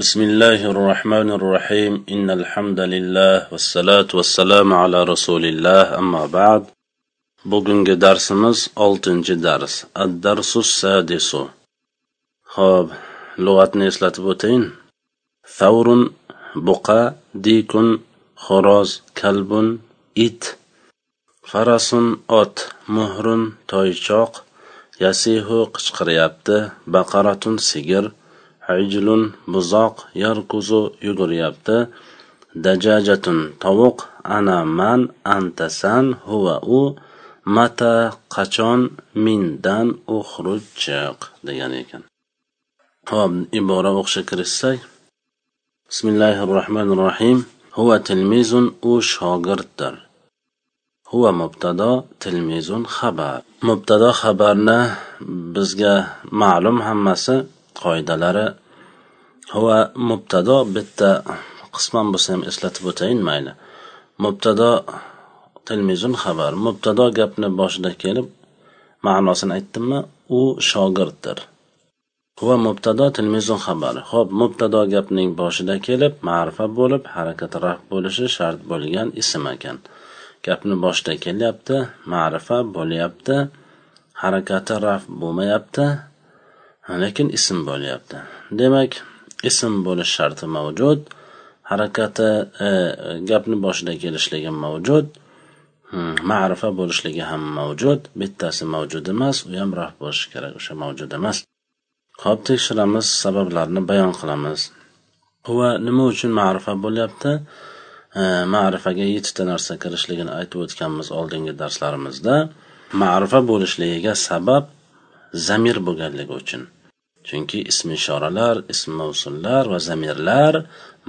بسم الله الرحمن الرحيم إن الحمد لله والصلاة والسلام على رسول الله أما بعد بوجن درسمز ألتن درس الدرس السادس خب لغة نيسلة بوتين ثور بقى ديك خراز كلب إت فرس أت مهر تويشاق يسيه قشقريابت بقرة سجر hijlun buzoq yarkuzu yuguryapti dajajatun tovuq ana man antasan huva u mata qachon mindan uxruj chiq degan ekan. Hop ibora o'qishga kirishsak. Bismillahi rohmanir rohim huva tilmizun u shogirddir. Huva mubtado tilmizun xabar. Mubtado xabarni bizga ma'lum hammasi qoidalari huva mubtado bitta qisman bo'lsa ham eslatib o'tayin mayli. Mubtado tilmizun xabar. Mubtado gapni boshida kelib ma'nosini aytdimmi u shogirddir. Huva mubtado tilmizun xabar. Ho'p mubtado gapning boshida kelib ma'rifa bo'lib harakat raf bo'lishi shart bo'lgan ism ekan. Gapni boshida kelyapti ma'rifa bo'lyapti harakati raf bo'lmayapti lekin ism bo'lyapti. Demak ism bo'lish sharti mavjud. Harakati e, gapni boshida kelishligi mavjud. Hmm, ma'rifa bo'lishligi ham mavjud. Bittasi mavjud emas u ham raf bo'lishi kerak o'sha mavjud emas. Ho'p tekshiramiz sabablarini bayon qilamiz. Va nima uchun ma'rifa bo'lyapti? E, ma'rifaga yettita narsa kirishligini aytib o'tganmiz oldingi darslarimizda. Ma'rifa bo'lishligiga sabab zamir bo'lganligi uchun. Chunki ism ishoralar ism mavsullar va zamirlar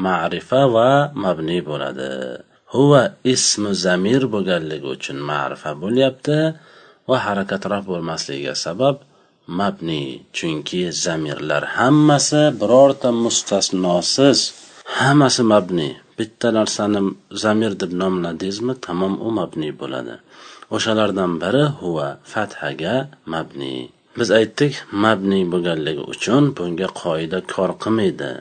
ma'rifa va mabni bo'ladi. Huva ismi zamir bo'lganligi uchun ma'rifa bo'lyapti va harakatlar bo'lmasligiga sabab mabni. Chunki zamirlar hammasi birorta mustasnosiz hammasi mabni. Bitta narsani zamir deb nomladingizmi tamom u mabni bo'ladi. O'shalardan biri huva fathaga mabni. Biz aytdik mabni bo'lganligi uchun bunga qoida kor qilmaydi.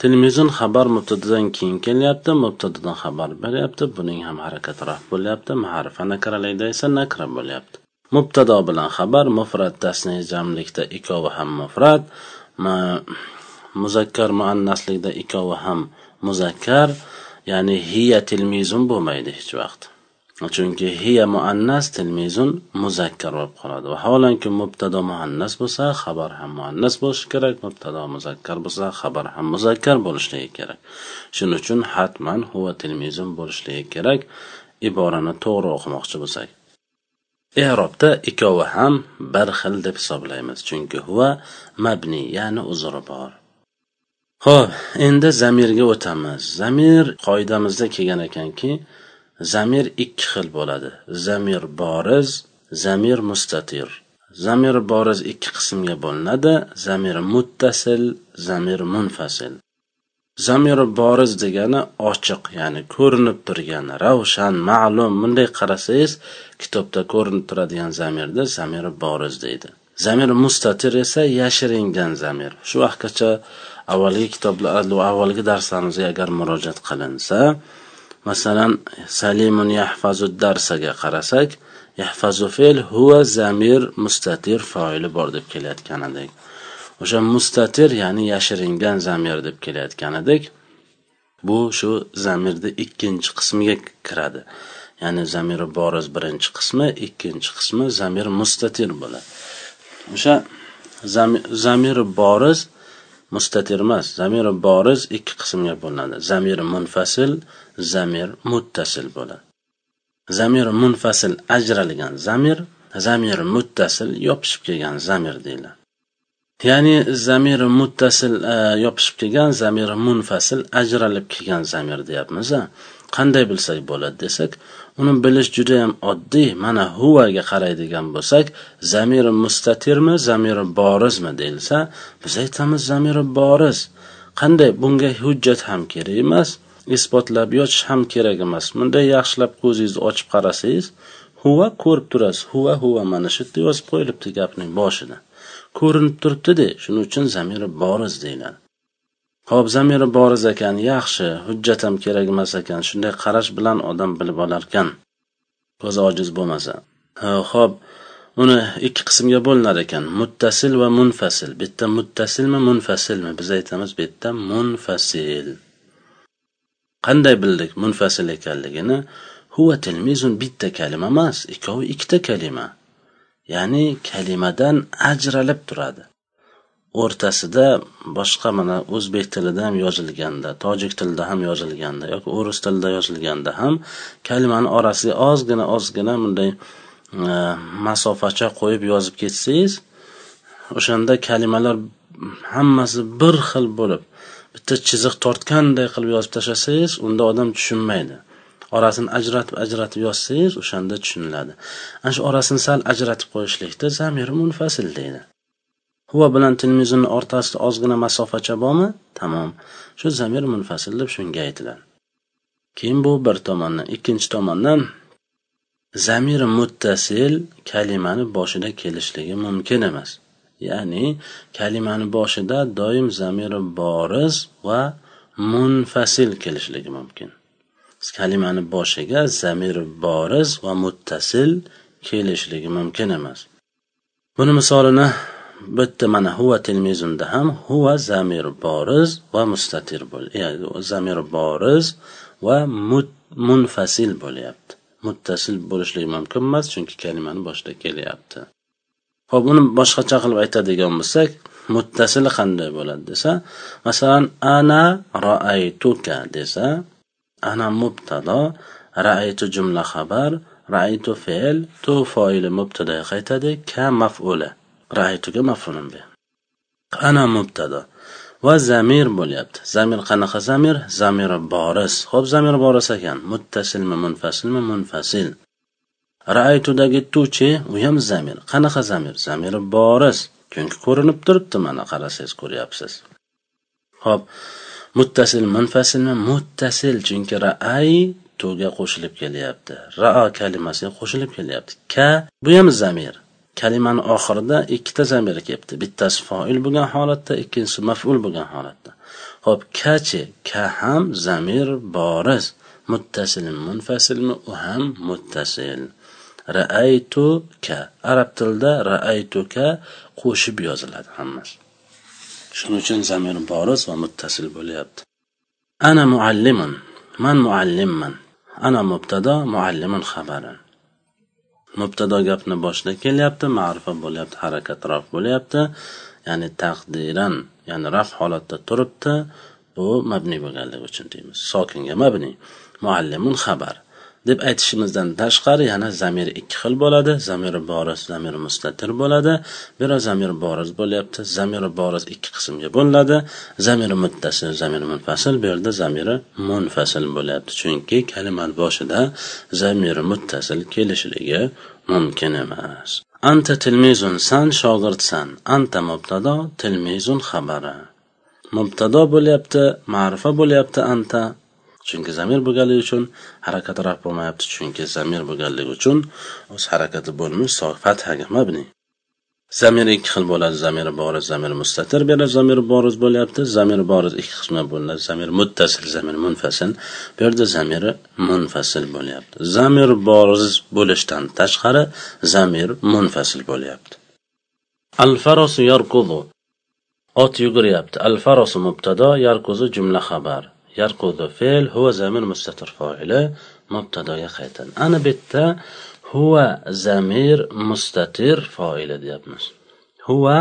Tilmizun xabar mubtadadan keyin kelyapti mubtadadan xabar beryapti buning ham harakati raf bo'lyapti ma'rifa nakaralikda esa nakra bo'lyapti. Mubtado bilan xabar mufrat tasniy jamlikda ikkovi ham mufrat muzakkar muannaslikda ikkovi ham muzakkar ya'ni hiya tilmizun bo'lmaydi hech vaqt. Chunki hiya muannas tilmizun muzakkar bo'lib qoladi. Vaholanki mubtado muannas bo'lsa xabar ham muannas bo'lishi kerak mubtado muzakkar bo'lsa xabar ham muzakkar bo'lishligi kerak. Shuning uchun hatman huva tilmizun bo'lishligi kerak. Iborani to'g'ri o'qimoqchi bo'lsak. Erobda ikkovi ham bir xil deb hisoblaymiz chunki huva mabni ya'ni uzri bor. Ho'p endi zamirga o'tamiz. Zamir qoidamizda kelgan ekanki zamir ikki xil bo'ladi. Zamir boriz zamir mustatir. Zamir boriz ikki qismga bo'linadi. Zamir muttasil zamir munfasil. Zamir boriz degani ochiq ya'ni ko'rinib turgan ravshan ma'lum. Bunday qarasangiz kitobda ko'rinib turadigan zamirni zamir boriz deydi. Zamir mustatir esa yashiringan zamir. Shu vaqtgacha avvalgi kitoblar avvalgi darslarimizga agar murojaat qilinsa masalan salimun yahfazu darsaga qarasak yahfazu fe'l huva zamir mustatir foili bor deb kelayotgan edik o'sha mustatir ya'ni yashiringan zamir deb kelayotgan edik bu shu zamirni ikkinchi qismiga kiradi. Ya'ni zamiri boriz birinchi qismi ikkinchi qismi zamir mustatir bo'ladi. O'sha zamiri boriz mustatir emas zamiri boriz ikki qismga bo'linadi. Zamir munfasil zamir muttasil bo'ladi. Zamir munfasil ajralgan zamir zamir muttasil yopishib kelgan zamir deyiladi. Ya'ni zamir muttasil e, yopishib kelgan zamir munfasil ajralib kelgan zamir deyapmiz qanday bilsak bo'ladi desak uni bilish juda yam oddiy mana huvaga qaraydigan bo'lsak zamiri mustatirmi zamiri borizmi deyilsa biz aytamiz zamiri boriz. Qanday bunga hujjat ham kerak emas. Isbotlab yotish ham kerak emas. Bunday yaxshilab ko'zingizni ochib qarasangiz huva ko'rib turasiz. Huva huva mana shu yerda yozib qo'yilibdi gapning boshida. Ko'rinib turibdida shuning uchun zamiri boriz deyiladi. Ho'p zamiri boriz ekan yaxshi. Hujjat ham kerak emas ekan. Shunday qarash bilan odam bilib olarkan ko'zi ojiz bo'lmasa. Ho'p uni ikki qismga bo'linar ekan. Muttasil va munfasil. Bitta muttasilmi munfasilmi? Biz aytamiz bitta munfasil. Qanday bildik munfasil ekanligini? Huva tilmizun bitta kalima emas ikkovi ikkita kalima. Ya'ni kalimadan ajralib turadi. O'rtasida boshqa mana o'zbek tilida ham yozilganda tojik tilida ham yozilganda yoki o'ris tilida yozilganda ham kalimani orasiga ozgina ozgina bunday e, masofacha qo'yib yozib ketsangiz o'shanda kalimalar hammasi bir xil bo'lib bitta chiziq tortganday qilib yozib tashlasangiz unda odam tushunmaydi. Orasini ajratib ajratib yozsangiz o'shanda tushuniladi. Ana shu orasini sal ajratib qo'yishlikda zamir munfasil deydi. Huva bilan tilmizuni o'rtasida ozgina masofacha bormi tamom. Shu zamir munfasil deb shunga aytiladi. Keyin bu bir tomondan ikkinchi tomondan? Zamir muttasil kalimani boshida kelishligi mumkin emas. Ya'ni kalimani boshida doim zamiri boriz va munfasil kelishligi mumkin. Kalimani boshiga zamir boriz va muttasil kelishligi mumkin emas. Buni misolini bitta mana huva tilmizunda ham huva zamir boriz va mustatir ya'ni e, zamir boriz va munfasil bo'lyapti. Muttasil bo'lishligi mumkin emas chunki kalimani boshida kelyapti. Ho'p uni boshqacha qilib aytadigan bo'lsak muttasili qanday bo'ladi desa masalan ana raaytuka desa ana mubtado raaytu jumla xabar raaytu fe'l tu foili mubtadoga qaytadi ka maf'ula. Raaytuga maf'ulun bi ana mubtado. Va zamir bo'lyapti. Zamir qanaqa zamir? Zamiri boris. Ho'p zamir boris ekan. Muttasilmi munfasilmi? Munfasil. Raaytudagi tuchi u ham zamir. Qanaqa zamir? Zamiri boris. Chunki ko'rinib turibdi mana qarasangiz ko'ryapsiz. Ho'p muttasil munfasilmi muttasil chunki raay tuga qo'shilib kelyapti. Rao kalimasiga qo'shilib kelyapti. Ka bu ham zamir. Kalimani oxirida ikkita zamir kelibdi bittasi foil bo'lgan holatda ikkinchisi maful bo'lgan holatda. Ho'p kachi? Ka ham zamir boris. Muttasil munfasilmi u ham muttasil. Ka arab tilida raaytuka qo'shib yoziladi hammasi shuning uchun zamir boris va muttasil bo'lyapti. Ana muallimun. Man muallimman. Ana mubtado muallimun xabari mubtado gapni boshida kelyapti ma'rifa bo'lyapti harakatrof bo'lyapti. Ya'ni taqdiran ya'ni raf holatda turibdi. Bu mabni bo'lganligi uchun deymiz. Sokinga mabni. Muallimun xabar. Deb aytishimizdan tashqari yana zamir ikki xil bo'ladi. Zamiri boriz zamiri mustatir bo'ladi. Biri zamir boriz bo'lyapti zamiri boriz ikki qismga bo'linadi. Zamiri muttasil zamiri munfasil bu yerda zamiri munfasil bo'lyapti. Chunki kalima boshida zamiri muttasil kelishligi mumkin emas. Anta tilmizun san shogirdsan. Anta mubtado tilmizun xabari. Mubtado bo'lyapti ma'rifa bo'lyapti anta. Chunki zamir bo'lganligi uchun harakati raf bo'lmayapti chunki zamir bo'lganligi uchun o'z harakati bo'lmish fathaga mabni zamir ikki xil bo'ladi. Zamir boriz zamir mustatir bu yerda zamir boriz bo'lyapti. Zamir boriz ikki qismga bo'linadi. Zamir muttasil zamir munfasil. Bu yerda zamiri munfasil bo'lyapti. Zamir boriz bo'lishdan tashqari zamir munfasil bo'lyapti. Al farosu yarkudu ot yuguryapti al farosu mubtado yarkuzu jumla xabar. Yarqudu fe'l huva zamir mustatir foili mubtadoga qaytadi ana bu yerda huva zamir mustatir foili deyapmiz huva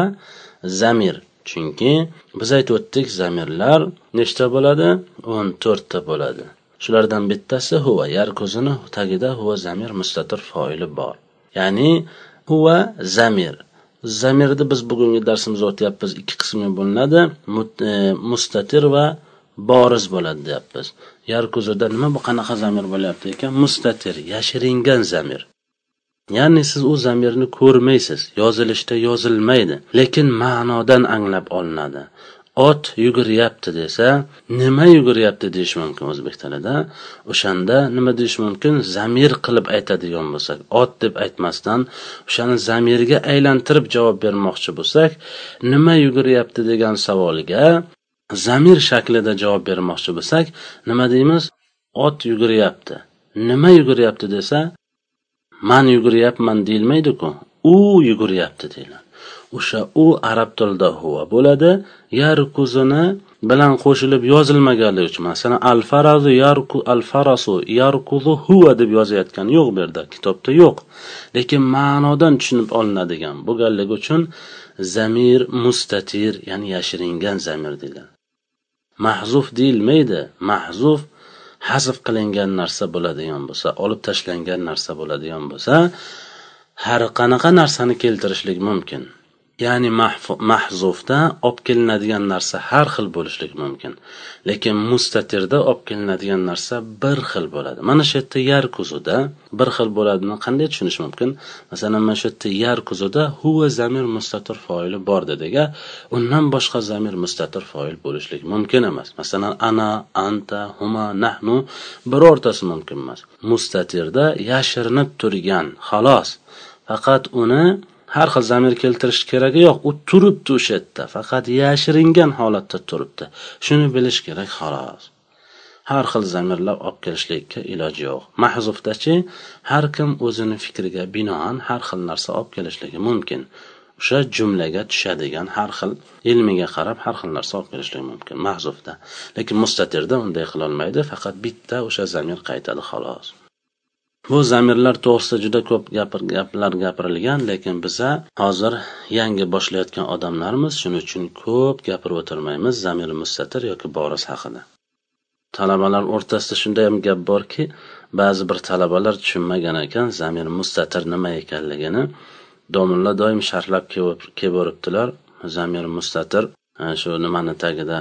zamir chunki biz aytib o'tdik zamirlar nechta bo'ladi o'n to'rtta bo'ladi shulardan bittasi huva yarkuzini tagida huva zamir mustatir foili bor ya'ni huva zamir zamirni biz bugungi darsimizda o'tyapmiz ikki qismga bo'linadi mustatir va boriz bo'ladi deyapmiz. Yarkuzada nima bu qanaqa zamir bo'lyapti ekan? Mustatir yashiringan zamir. Ya'ni siz u zamirni ko'rmaysiz yozilishda yozilmaydi lekin ma'nodan anglab olinadi. Ot yuguryapti desa nima yuguryapti deyish mumkin o'zbek tilida? O'shanda nima deyish mumkin? Zamir qilib aytadigan bo'lsak ot deb aytmasdan o'shani zamirga aylantirib javob bermoqchi bo'lsak nima yuguryapti degan savolga zamir shaklida javob bermoqchi bo'lsak nima deymiz? Ot yuguryapti nima yuguryapti desa man yuguryapman deyilmaydiku. U yuguryapti deyiladi. O'sha u arab tilida huva bo'ladi. Yarkuzini bilan qo'shilib yozilmaganligi uchun masalan al farazu yarku al farasu yarkuzu huva deb yozayotgani yo'q bu yerda kitobda yo'q. Lekin ma'nodan tushunib olinadigan bo'lganligi uchun zamir mustatir ya'ni yashiringan zamir deyiladi. Mahzuf deyilmaydi. Mahzuf hazf qilingan narsa bo'ladigan bo'lsa olib tashlangan narsa bo'ladigan bo'lsa har qanaqa narsani keltirishlik mumkin. Ya'ni mahzufda olib kelinadigan narsa har xil bo'lishligi mumkin. Lekin mustatirda olib kelinadigan narsa bir xil bo'ladi. Mana shu yerda yar kuzuda bir xil bo'ladini qanday tushunish mumkin? Masalan mana shu yerda yar kuzuda huva zamir mustatir foili bor dedik undan boshqa zamir mustatir foil bo'lishligi mumkin emas. Masalan ana anta huma nahnu birortasi mumkin emas. Mustatirda yashirinib turgan xolos. Faqat uni har xil zamir keltirish keragi yo'q. U turibdi o'sha yerda. Faqat yashiringan holatda turibdi. Shuni bilish kerak xolos. Har xil zamirlar olib kelishlikka iloji yo'q. Mahzufdachi har kim o'zini fikriga binoan har xil narsa olib kelishligi mumkin. O'sha jumlaga tushadigan har xil ilmiga qarab har xil narsa olib kelishligi mumkin. Mahzufda. Lekin mustatirda unday qilolmaydi. Faqat bitta o'sha zamir qaytadi xolos. Bu zamirlar to'g'risida juda ko'p gapir gaplar gapirilgan lekin biza hozir yangi boshlayotgan odamlarmiz. Shuning uchun ko'p gapirib o'tirmaymiz zamir mustatir yoki boris haqida. Talabalar o'rtasida shunday ham gap borki ba'zi bir talabalar tushunmagan ekan zamir mustatir nima ekanligini. Domilla doim sharhlab kelib zamir mustatir shu nimani tagida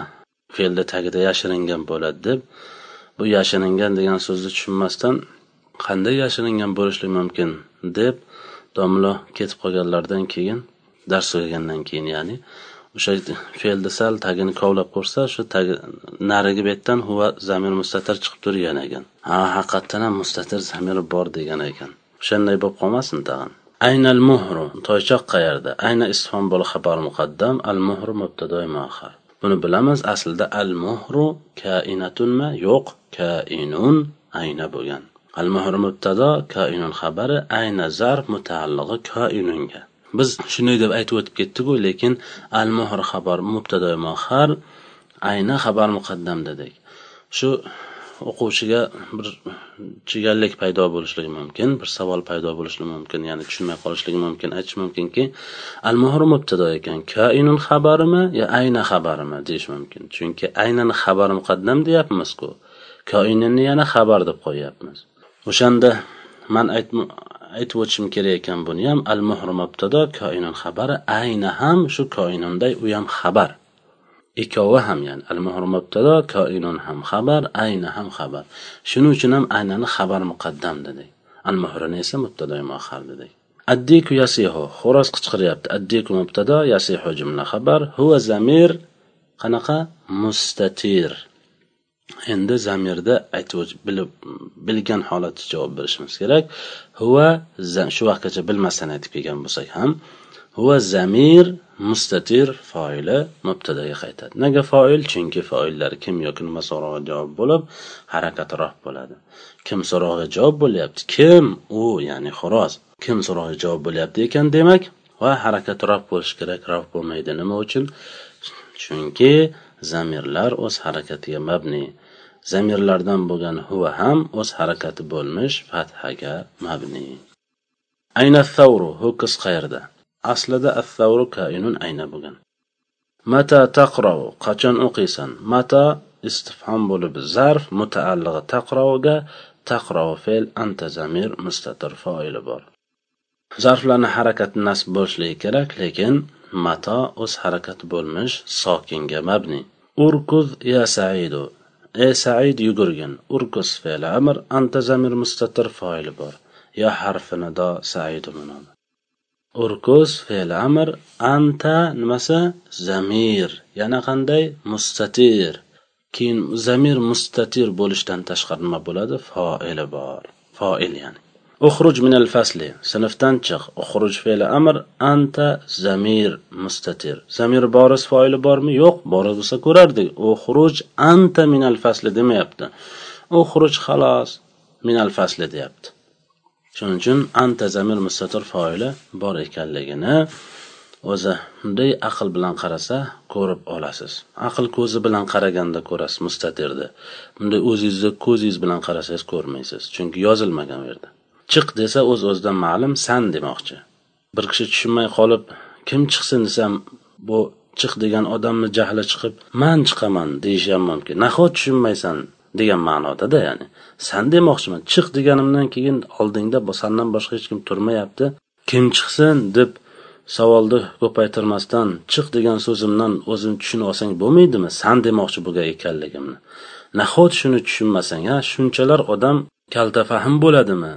fe'lni tagida yashiringan bo'ladi deb. Bu yashiringan degan so'zni tushunmasdan qanday yashiringan bo'lishligi mumkin deb domla ketib qolganlaridan keyin dars tugagandan keyin ya'ni o'sha fe'lni sal tagini kovlab ko'rsa shu tagi narigi betdan huva zamir mustatir chiqib turgan ekan. Ha haqiqatdan ham mustatir zamir bor degan ekan. O'shanday bo'lib qolmasin tag'in. Aynal muhru toychoq qayerda? Ayna istifhom bo'l xabar muqaddam al muhru mubtadoi muaxar buni bilamiz aslida al muhru kainatunmi yo'q kainun ayna bo'lgan. Al muhr mubtado koinun xabari ayna zarf mutaallig'i koinunga. Biz shunday deb aytib o'tib ketdiku lekin al muhr xabar mubtado muhar ayna xabar muqaddam dedik. Shu o'quvchiga bir chigallik paydo bo'lishligi mumkin bir savol paydo bo'lishligi mumkin ya'ni tushunmay qolishligi mumkin aytish mumkinki al muhr mubtado ekan koinun xabarimi yo ayna xabarimi deyish mumkin. Chunki aynani xabar muqaddam deyapmizku. Koinunni yana xabar deb qo'yyapmiz. O'shanda man aytib o'tishim kerak ekan buni. Ham al muhru mubtado koinun xabari ayni ham shu koinunday u ham xabar. Ikkovi ham ya'ni al muhru mubtado koinun ham xabar ayni ham xabar. Shuning uchun ham aynani xabar muqaddam dedik al muhrini esa mubtado muaxar dedik addiku yasihu xo'roz qichqiryapti. Addiku mubtado yasihu jumla xabar huva zamir qanaqa? Mustatir endi zamirda aytib bilib bilgan holatda javob berishimiz kerak. Huva shu vaqtgacha bilmasdan aytib kelgan bo'lsak ham huva zamir mustatir foili mubtadaga qaytadi. Nega foil? Chunki foillar kim yoki nima so'rog'iga javob bo'lib harakatiroq bo'ladi. Kim so'rog'iga javob bo'lyapti? Kim? U ya'ni xo'roz. Kim so'rog'iga javob bo'lyapti ekan demak va harakatiroq bo'lishi kerak rof bo'lmaydi nima uchun? Chunki zamirlar o'z harakatiga mabni. Zamirlardan bo'lgan huva ham o'z harakati bo'lmish fathaga mabni. Ayna thavru ho'kiz qayerda? Aslida as-savru kainun ayna bo'lgan. Mata taqrov qachon o'qiysan? Mata istifhom bo'lib zarf mutaallig'i taqroviga taqrov fe'l anta zamir mustatir foili bor. Zarflarni harakati nasb bo'lishligi kerak lekin mato o'z harakati bo'lmish sokinga mabni. Urkuz ya saidu. Ey said yugurgin. Urkuz fe'li amr anta zamir mustatir foili bor. Yo harfi nido saidu munodi Urkuz fe'li amr anta nimasi? Zamir. Yana qanday? Mustatir. Keyin zamir mustatir bo'lishdan tashqari nima bo'ladi? Foili bor. Foil ya'ni. Uxruj minal fasli. Sinfdan chiq. Uxruj fe'li amr. Anta zamir mustatir. Zamir boris foili bormi? Yo'q. Bor bo'lsa ko'rardik. Uxruj anta minal fasli demayapti. Uxruj xalos minal fasli deyapti. Shuning uchun anta zamir mustatir foili bor ekanligini o'zi bunday aql bilan qarasa ko'rib olasiz. Aql ko'zi bilan qaraganda ko'rasiz mustatirni. Bunday o'zingizni ko'zingiz bilan qarasangiz ko'rmaysiz. Chunki yozilmagan u yerda. Chiq desa o'z o'zidan ma'lum san demoqchi. Bir kishi tushunmay qolib kim chiqsin desam bu chiq degan odamni jahli chiqib man chiqaman deyishi ham mumkin. Nahot tushunmaysan degan ma'nodada ya'ni san demoqchiman chiq deganimdan keyin oldingda sandan boshqa hech kim turmayapti. Kim chiqsin deb savolni ko'paytirmasdan chiq degan so'zimdan o'zing tushunib olsang bo'lmaydimi san demoqchi bo'lgan ekanligimni. Nahot shuni tushunmasang ha? Shunchalar odam kaltafahm bo'ladimi?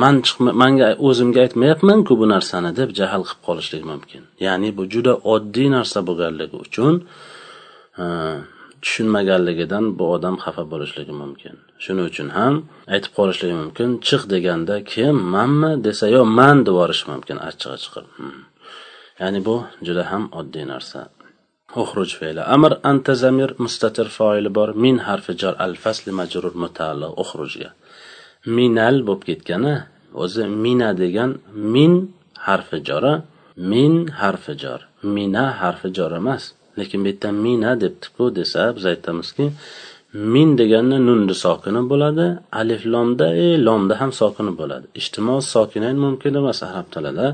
Man chiqma manga o'zimga aytmayapmanku bu narsani deb jahl qilib qolishlik mumkin. Ya'ni bu juda oddiy narsa bo'lganligi uchun tushunmaganligidan bu odam xafa bo'lishligi mumkin. Shuning uchun ham aytib qolishligi mumkin chiq deganda kim manmi desa yo man deb yuborishi mumkin achchig'i chiqib hmm. ya'ni bu juda ham oddiy narsa. Uxruj fe'li. Amr anta zamir mustatir foili bor. Min harfi jar al fasli majrur mutaalliq uxrujga. Minal bo'lib ketgani o'zi mina degan min harfi jora min harfi jor. Mina harfi jor emas lekin bu yerda mina debdiku desa biz aytamizki min deganda nunni sokini bo'ladi alif lomda e lomda ham sokini bo'ladi. Ijtimo sokinayn mumkin emas arab tilida.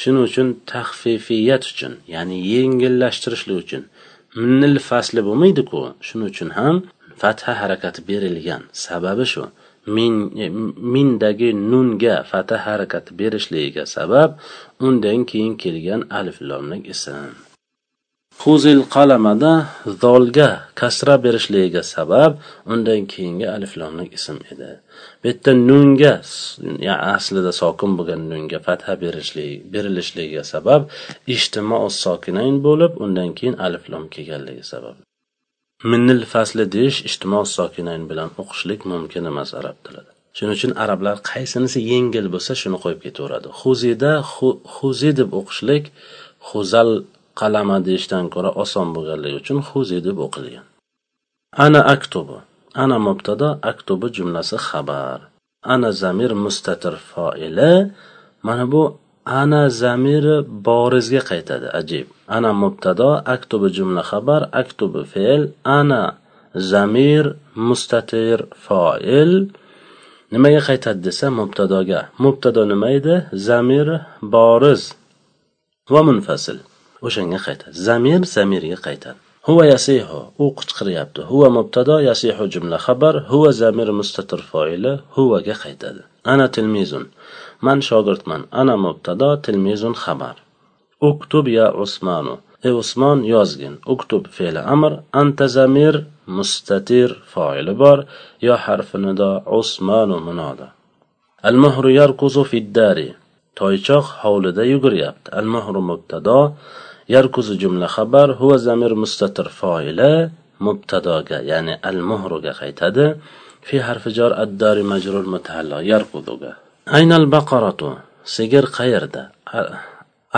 Shuning uchun tahfifiyat uchun ya'ni yengillashtirishlik uchun minnil fasli bo'lmaydiku. Shuning uchun ham fatha harakati berilgan sababi shu. Min e, mindagi nunga fatha harakati berishligiga sabab undan keyin kelgan alif lomlik ism huzil qalamada zolga kasra berishligiga sabab undan keyingi aliflomlik ism edi. Bu yerda nunga aslida sokin bo'lgan nunga fatha berilishligiga sabab ijtimo sokinayn bo'lib undan keyin aliflom kelganligi sabab. Minnil fasli deyish ijtimo sokinayn bilan o'qishlik mumkin emas arab tilida. Shuning uchun arablar qaysinisi yengil bo'lsa shuni qo'yib ketaveradi. Huzida huzi deb o'qishlik huzal qalama deyishdan ko'ra oson bo'lganligi uchun huzi deb o'qilgan. Ana aktubu. Ana mubtado aktubu jumlasi xabar. Ana zamir mustatir foili. Mana bu ana zamiri borizga qaytadi ajib. Ana mubtado aktubi jumla xabar aktubi fe'l ana zamir mustatir foil. Nimaga qaytadi desa mubtadoga. Mubtado nima edi? Zamir boriz. Va munfasil. O'shanga qaytadi. Zamir zamirga qaytadi. Huva yasihu u qichqiryapti. Huva mubtado yasihu jumla xabar huva zamir mustatir foili huvaga qaytadi. Ana tilmizun. man shogirdman ana mubtado tilmizun xabar. Uktub ya usmanu. Ey usmon yozgin. Uktub fe'li amr anta zamir mustatir foili bor. Yo harfi nido usmanu munoda. Al muhru yarkuzu fid dari toychoq hovlida yuguryapti al muhru mubtado yarkuzu jumla xabar huva zamir mustatir foili mubtadoga ya'ni al muhruga qaytadi. Fi harfi jor addari majrur mutahalla yarkuzuga. Aynal baqaratu. Sigir qayerda?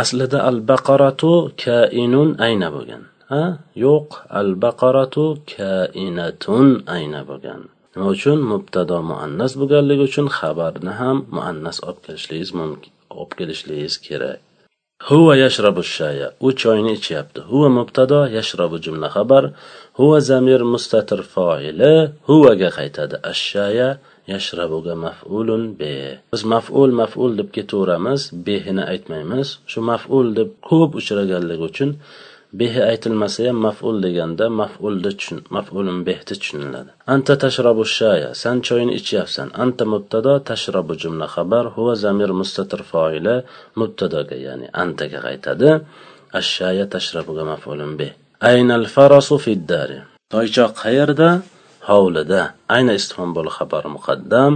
Aslida al baqaratu kainun ayna bo'lgan. Ha? Yo'q, al baqaratu kainatun ayna bo'lgan. Nima uchun mubtado muannas bo'lganligi uchun xabarni ham muannas olib kelishligiz mumkin, olib kelishligingiz kerak. Huwa yashrabu shaya. U choyni ichyapti. Huwa mubtado, yashrabu jumla xabar. Huwa zamir mustatir foili. Huwaga qaytadi. Ashshaya yashrabuga maf'ulun be. Biz maf'ul maf'ul deb ketaveramiz behini aytmaymiz. Shu maf'ul deb ko'p uchraganligi uchun behi aytilmasa ham maf'ul deganda maf'ulni tushun maf'ulun behni tushuniladi. Anta tashrabu shaya san choyni ichyapsan. Anta mubtado tashrabu jumla xabar huva zamir mustatir foila mubtadoga ya'ni antaga qaytadi. Ashshaya tashrabuga maf'ulun bih aynal farasu fiddari. Toychoq qayerda? Hovlida. Ayna istifhom bo'l xabar muqaddam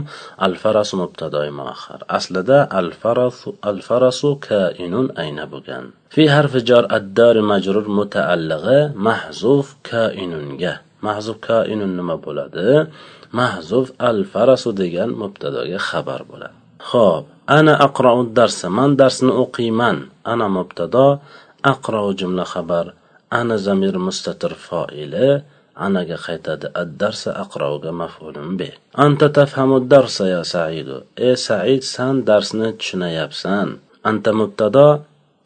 al farasu mubtadoi muaxar aslida al farasu al farasu kainun ayna bo'lgan. Fi harfi jar addar majrur mutaallig'i mahzuf kainunga. Mahzuf kainun nima bo'ladi? Mahzuf al farasu degan mubtadoga xabar bo'ladi. Ho'p ana aqrou darsa man darsni o'qiyman. Ana mubtado aqrou jumla xabar. Ana zamir mustatir foili. Anaga qaytadi. Addarsa aqrovga maf'ulun be. Anta tafhamu darsa ya saidu. E said san darsni tushunayapsan. Anta mubtado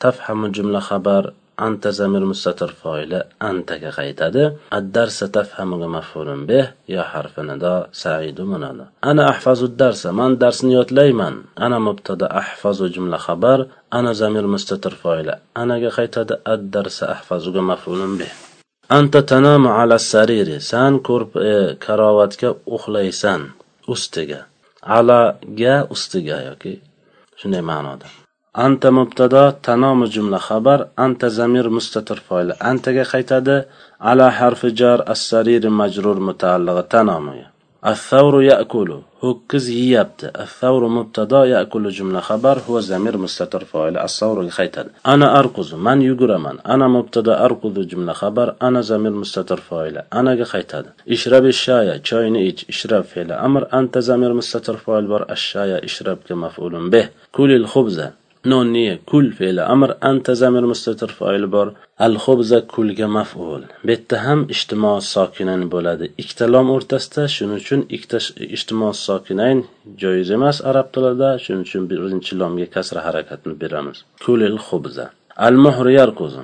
tafhamu jumla xabar. Anta zamir mustatir foili. Antaga qaytadi. Addarsa tafhamuga maf'ulun bih yo harfini da saidu munada ana ahfazu darsa. Man darsni yodlayman. Ana mubtada ahfazu jumla xabar. Ana zamir mustatir foili. Anaga qaytadi. Addarsa ahfazuga maf'ulun bih anta tanamu ala sariri. San ko'rp e, karovatga uxlaysan ustiga. Alaga ustiga yoki shunday ma'noda. Anta mubtado tanomu jumla xabar anta zamir mustatir foili antaga qaytadi ala harfi jar as-sariri majrur mutaallig'i tanomiga الثور يأكل. هكز يبت. الثور مبتدا يأكل جملة خبر. هو زمير مستتر فاعل. الثور خيتل أنا أركض من يجرمن أنا مبتدا أركض جملة خبر. أنا زمير مستتر فاعل. أنا خيتل اشرب الشاي. شاي إيج اشرب فعل أمر. أنت زمير مستتر فاعل. بر الشاي اشرب كمفعول به. كل الخبز. نون نية كل فعل أمر أنت زمير مستتر فاعل بر الخبز kulga maf'ul bu yerda ham ijtimo sokinayn bo'ladi ikkita lom o'rtasida shuning uchun ikkita ijtimo sokinayn joiz emas arab tilida shuning uchun birinchi lomga kasra harakatini beramiz kulil xubza al muhri yarkuzu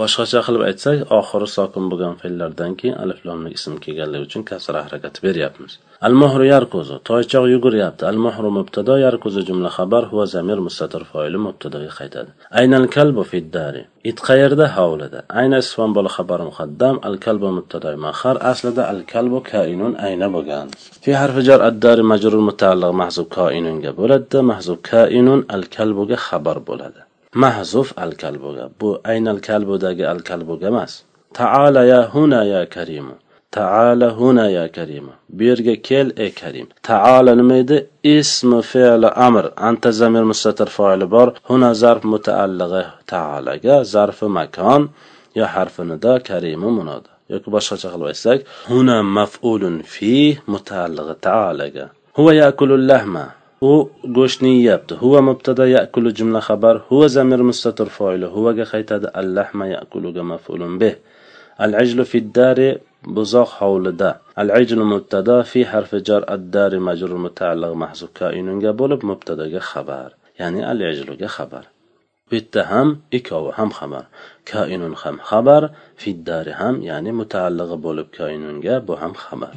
boshqacha qilib aytsak oxiri sokin bo'lgan fe'llardan keyin alif lomli ism kelganligi uchun kasra harakati beryapmiz. Al muhru yarkuzu toychoq yuguryapti. Al muhru mubtado yarkuzu jumla xabar huva zamir mustatir foili mubtadoga qaytadi. Aynal kalbu fiddari it qayerda hovlida? Ayna isfon bola xabar muqaddam al kalbu mubtado mahar aslida al kalbu kainun ayna bo'lgan. Fi harfi jar addari majrur mutaalliq mahzub koinunga bo'ladi mahzub kainun al kalbuga xabar bo'ladi. محذوف الکلبوگا بو عین الکلبو دگی الکلبوگا مس تعال یا هنا یا کریم تعال هنا یا کریم بیرگ کل ای کریم تعال نمیده اسم فعل أمر. أنت زمیر مستتر فاعل بار. هنا ظرف متعلقة. تعال گا ظرف مکان یا حرف ندا کریم مناد. یا که باشا چه خلوه هنا مفعول فی متعلقة. تعال گا هو یاکل اللحمه u go'shtni yeyapti. Huva mubtada yakulu jumla xabar huva zamir mustatir foili huvaga qaytadi allahma yakuluga maf'ulun bih. Al ajlu fi dari buzoq hovlida. Al ajlu mubtada fi harfi jar ad dari majrur mutaalliq mahzuf kainunga bo'lib mubtadaga xabar ya'ni al ajluga xabar. Bu yerda ham ikkovi ham xabar. Kainun ham xabar fiddari ham ya'ni mutaallig'i bo'lib kainunga bu ham xabar.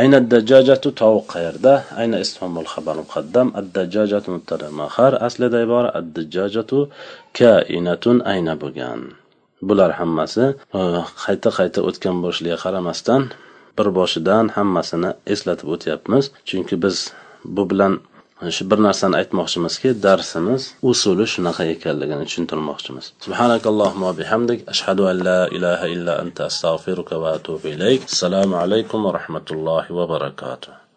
Ayna ad-dajjajatu tovuq qayerda? Ayna ismul xabar muqaddam, ad-dajjajatu mubtada mahar, aslida ibora ad-dajjajatu kainatun ayna bo'lgan. Bular hammasi e, qayta-qayta o'tgan bo'lishiga qaramasdan bir boshidan hammasini eslatib o'tyapmiz, chunki biz bu bilan shu bir narsani aytmoqchimizki darsimiz usuli shunaqa ekanligini tushuntirmoqchimiz. Subhanakallohumma bihamdik ashhadu an la ilaha illa anta astag'firuka va atubu ilayk. Assalomu alaykum va rahmatullohi va barakatuh.